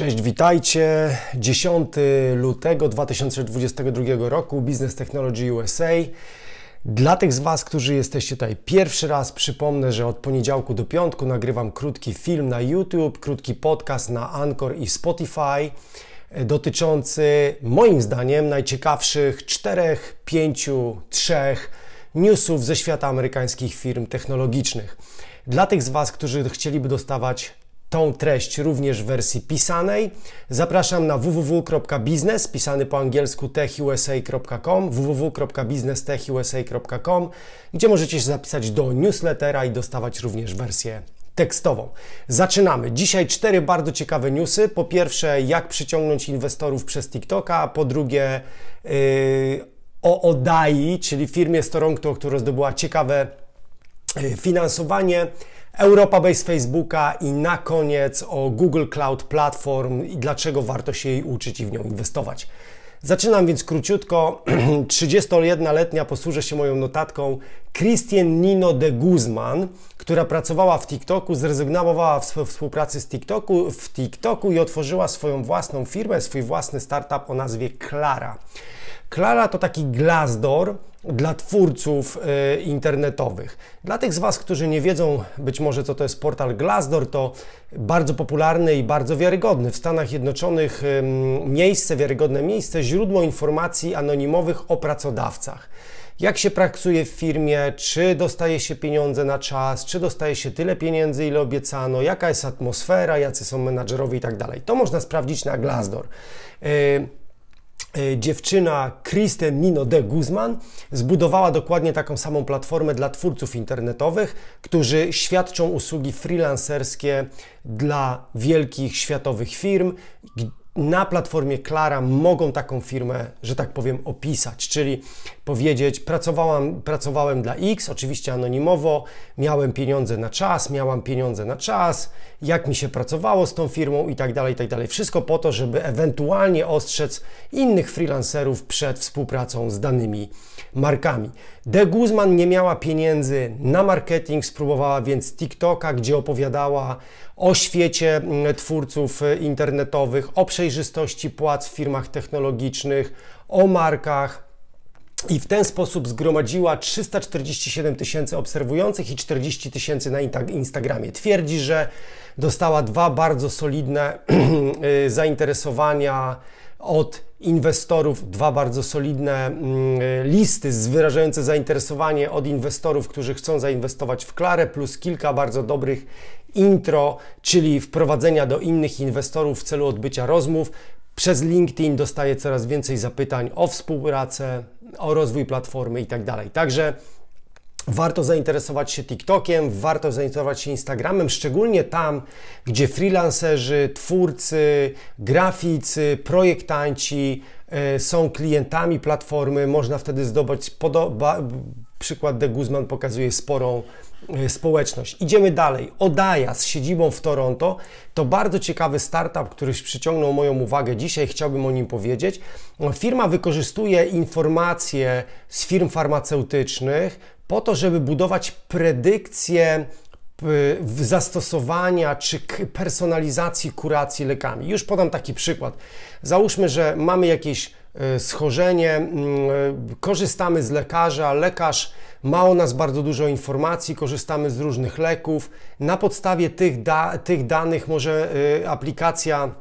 Cześć, witajcie. 10 lutego 2022 roku Business Technology USA. Dla tych z Was, którzy jesteście tutaj pierwszy raz, przypomnę, że od poniedziałku do piątku nagrywam krótki film na YouTube, krótki podcast na Anchor i Spotify dotyczący moim zdaniem najciekawszych czterech, pięciu, trzech newsów ze świata amerykańskich firm technologicznych. Dla tych z Was, którzy chcieliby dostawać tą treść również w wersji pisanej. Zapraszam na www.biznes, pisany po angielsku techusa.com, www.businesstechusa.com, gdzie możecie się zapisać do newslettera i dostawać również wersję tekstową. Zaczynamy. Dzisiaj cztery bardzo ciekawe newsy. Po pierwsze, jak przyciągnąć inwestorów przez TikToka, po drugie, yy, o Odai, czyli firmie z Toronto, która zdobyła ciekawe yy, finansowanie. Europa Base Facebooka i na koniec o Google Cloud Platform i dlaczego warto się jej uczyć i w nią inwestować. Zaczynam więc króciutko. 31-letnia posłużę się moją notatką Christian Nino de Guzman, która pracowała w TikToku, zrezygnowała w współpracy z TikToku, w TikToku i otworzyła swoją własną firmę, swój własny startup o nazwie Klara. Klara to taki Glassdoor, dla twórców y, internetowych. Dla tych z Was, którzy nie wiedzą być może co to jest portal Glassdoor, to bardzo popularny i bardzo wiarygodny w Stanach Zjednoczonych y, miejsce, wiarygodne miejsce, źródło informacji anonimowych o pracodawcach. Jak się pracuje w firmie, czy dostaje się pieniądze na czas, czy dostaje się tyle pieniędzy, ile obiecano, jaka jest atmosfera, jacy są menadżerowie i tak dalej. To można sprawdzić na Glassdoor. Y, dziewczyna Kristen Nino de Guzman zbudowała dokładnie taką samą platformę dla twórców internetowych, którzy świadczą usługi freelancerskie dla wielkich światowych firm, na platformie Klara mogą taką firmę, że tak powiem, opisać, czyli powiedzieć: pracowałam, pracowałem dla X, oczywiście anonimowo, miałem pieniądze na czas, miałam pieniądze na czas, jak mi się pracowało z tą firmą i tak dalej, i tak dalej. Wszystko po to, żeby ewentualnie ostrzec innych freelancerów przed współpracą z danymi markami. De Guzman nie miała pieniędzy na marketing, spróbowała więc TikToka, gdzie opowiadała o świecie mm, twórców e, internetowych, o przejrzystości płac w firmach technologicznych, o markach. I w ten sposób zgromadziła 347 tysięcy obserwujących i 40 tysięcy na Instagramie. Twierdzi, że dostała dwa bardzo solidne e, zainteresowania od inwestorów, dwa bardzo solidne mm, listy wyrażające zainteresowanie od inwestorów, którzy chcą zainwestować w Klarę, plus kilka bardzo dobrych intro, czyli wprowadzenia do innych inwestorów w celu odbycia rozmów. Przez LinkedIn dostaję coraz więcej zapytań o współpracę, o rozwój platformy itd. Tak Także Warto zainteresować się TikTokiem, warto zainteresować się Instagramem, szczególnie tam, gdzie freelancerzy, twórcy, graficy, projektanci y, są klientami platformy. Można wtedy zdobyć, przykład De Guzman pokazuje sporą społeczność. Idziemy dalej. Odaja z siedzibą w Toronto to bardzo ciekawy startup, który przyciągnął moją uwagę dzisiaj, chciałbym o nim powiedzieć. Firma wykorzystuje informacje z firm farmaceutycznych, po to, żeby budować predykcje zastosowania czy personalizacji kuracji lekami. Już podam taki przykład. Załóżmy, że mamy jakieś e, schorzenie, mm, e, korzystamy z lekarza, lekarz ma o nas bardzo dużo informacji, korzystamy z różnych leków. Na podstawie tych, da tych danych może e, aplikacja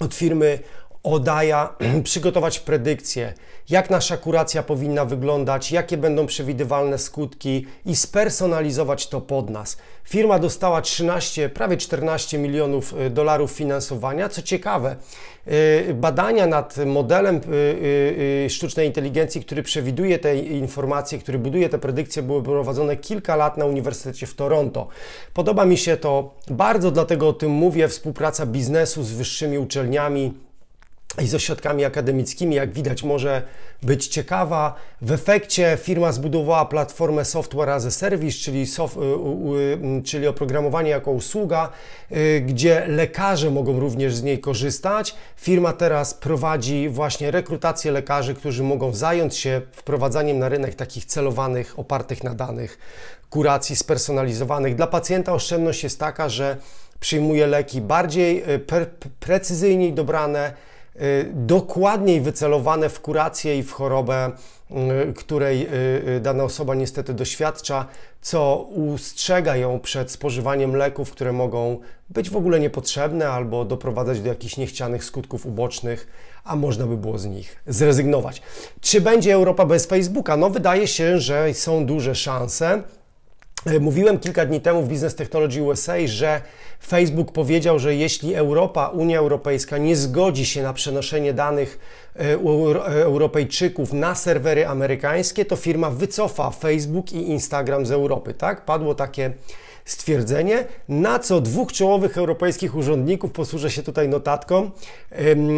od firmy Odaja przygotować predykcje, jak nasza kuracja powinna wyglądać, jakie będą przewidywalne skutki i spersonalizować to pod nas. Firma dostała 13, prawie 14 milionów y, dolarów finansowania. Co ciekawe, y, badania nad modelem y, sztucznej inteligencji, który przewiduje te informacje, który buduje te predykcje, były prowadzone kilka lat na Uniwersytecie w Toronto. Podoba mi się to bardzo, dlatego o tym mówię. Współpraca biznesu z wyższymi uczelniami i z ośrodkami akademickimi, jak widać, może być ciekawa. W efekcie firma zbudowała platformę Software as a Service, czyli, soft, czyli oprogramowanie jako usługa, y, gdzie lekarze mogą również z niej korzystać. Firma teraz prowadzi właśnie rekrutację lekarzy, którzy mogą zająć się wprowadzaniem na rynek takich celowanych, opartych na danych kuracji spersonalizowanych. Dla pacjenta oszczędność jest taka, że przyjmuje leki bardziej e, pre precyzyjniej dobrane, dokładniej wycelowane w kurację i w chorobę, której dana osoba niestety doświadcza, co ustrzega ją przed spożywaniem leków, które mogą być w ogóle niepotrzebne albo doprowadzać do jakichś niechcianych skutków ubocznych, a można by było z nich zrezygnować. Czy będzie Europa bez Facebooka? No, wydaje się, że są duże szanse. E, mówiłem kilka dni temu w Business Technology USA, że Facebook powiedział, że jeśli Europa, Unia Europejska nie zgodzi się na przenoszenie danych e, Europejczyków na serwery amerykańskie, to firma wycofa Facebook i Instagram z Europy. Tak? Padło takie stwierdzenie, na co dwóch czołowych europejskich urzędników, posłużę się tutaj notatką,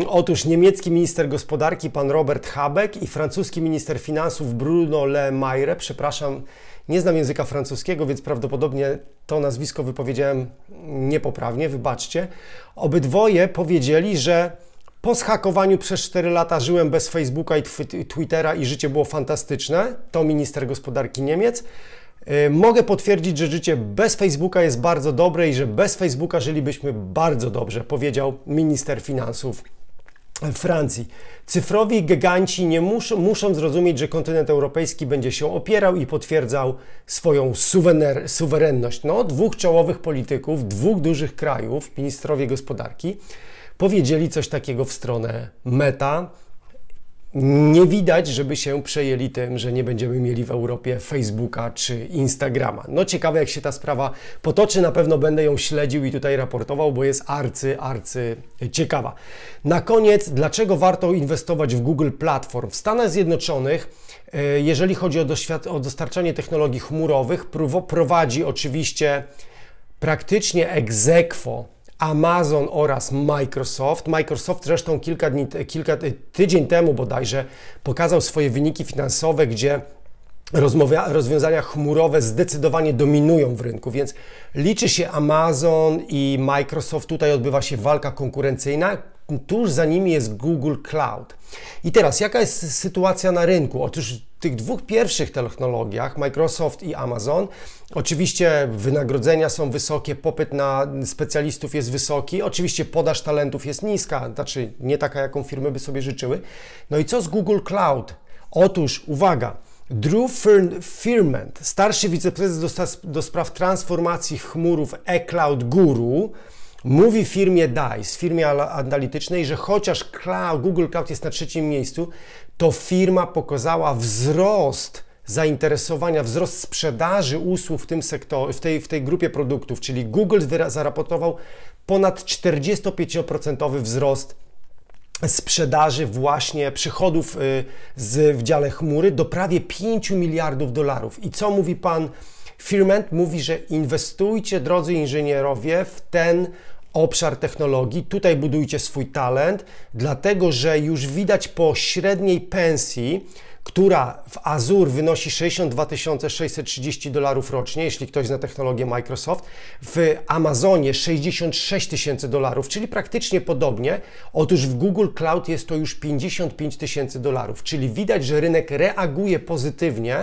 otóż niemiecki minister gospodarki pan Robert Habeck i francuski minister finansów Bruno Le Maire, przepraszam, nie znam języka francuskiego, więc prawdopodobnie to nazwisko wypowiedziałem niepoprawnie, wybaczcie. Obydwoje powiedzieli, że po zhakowaniu przez 4 lata żyłem bez Facebooka i Twittera i życie było fantastyczne. To minister gospodarki Niemiec. Y, mogę potwierdzić, że życie bez Facebooka jest bardzo dobre i że bez Facebooka żylibyśmy bardzo dobrze, powiedział minister finansów Francji. Cyfrowi giganci nie muszą, muszą zrozumieć, że kontynent europejski będzie się opierał i potwierdzał swoją suwener, suwerenność. No, dwóch czołowych polityków, dwóch dużych krajów, ministrowie gospodarki, powiedzieli coś takiego w stronę meta nie widać, żeby się przejęli tym, że nie będziemy mieli w Europie Facebooka czy Instagrama. No ciekawe, jak się ta sprawa potoczy. Na pewno będę ją śledził i tutaj raportował, bo jest arcy, arcy ciekawa. Na koniec, dlaczego warto inwestować w Google Platform? W Stanach Zjednoczonych, e, jeżeli chodzi o, o dostarczanie technologii chmurowych, prowadzi oczywiście praktycznie egzekwo Amazon oraz Microsoft. Microsoft zresztą kilka dni, kilka, tydzień temu bodajże pokazał swoje wyniki finansowe, gdzie rozwiązania chmurowe zdecydowanie dominują w rynku, więc liczy się Amazon i Microsoft. Tutaj odbywa się walka konkurencyjna. Tuż za nimi jest Google Cloud. I teraz, jaka jest sytuacja na rynku? Otóż w tych dwóch pierwszych technologiach, Microsoft i Amazon, oczywiście wynagrodzenia są wysokie, popyt na specjalistów jest wysoki, oczywiście podaż talentów jest niska, znaczy nie taka, jaką firmy by sobie życzyły. No i co z Google Cloud? Otóż, uwaga, Drew Firment, starszy wiceprezes do, do spraw transformacji chmurów eCloud Guru, mówi firmie DICE, firmie analitycznej, że chociaż cloud, Google Cloud jest na trzecim miejscu, to firma pokazała wzrost zainteresowania, wzrost sprzedaży usług w tym sektorze, w tej, w tej grupie produktów, czyli Google zaraportował ponad 45% wzrost sprzedaży właśnie przychodów y, z, w dziale chmury do prawie 5 miliardów dolarów. I co mówi pan Firment? Mówi, że inwestujcie, drodzy inżynierowie, w ten obszar technologii, tutaj budujcie swój talent, dlatego że już widać po średniej pensji, która w Azure wynosi 62 630 dolarów rocznie, jeśli ktoś zna technologię Microsoft, w Amazonie 66 tysięcy dolarów, czyli praktycznie podobnie. Otóż w Google Cloud jest to już 55 tysięcy dolarów, czyli widać, że rynek reaguje pozytywnie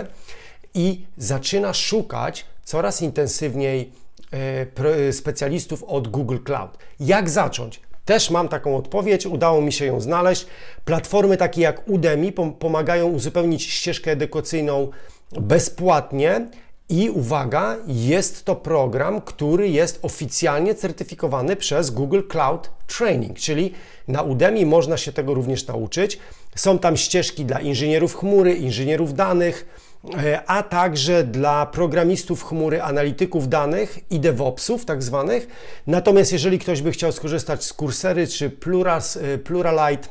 i zaczyna szukać coraz intensywniej specjalistów od Google Cloud. Jak zacząć? Też mam taką odpowiedź, udało mi się ją znaleźć. Platformy takie jak Udemy pomagają uzupełnić ścieżkę edukacyjną bezpłatnie. I uwaga, jest to program, który jest oficjalnie certyfikowany przez Google Cloud Training, czyli na Udemy można się tego również nauczyć. Są tam ścieżki dla inżynierów chmury, inżynierów danych, E, a także dla programistów chmury, analityków danych i DevOpsów tak zwanych. Natomiast jeżeli ktoś by chciał skorzystać z Kursery czy Pluras, e, Pluralite,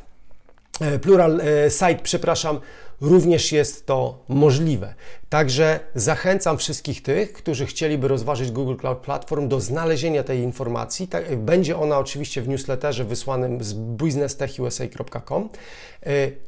e, Plural Site, przepraszam, również jest to możliwe. Także zachęcam wszystkich tych, którzy chcieliby rozważyć Google Cloud Platform do znalezienia tej informacji. Tak, będzie ona oczywiście w newsletterze wysłanym z businesstechusa.com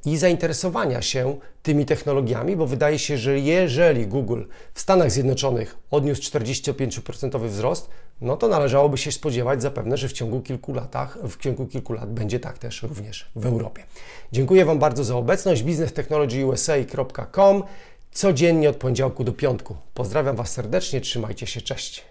i zainteresowania się tymi technologiami, bo wydaje się, że jeżeli Google w Stanach Zjednoczonych odniósł 45% wzrost, no to należałoby się spodziewać zapewne, że w ciągu kilku latach, w ciągu kilku lat będzie tak też również w Europie. Dziękuję Wam bardzo za obecność. biznesetechnologyusa.com codziennie od poniedziałku do piątku. Pozdrawiam Was serdecznie, trzymajcie się, cześć.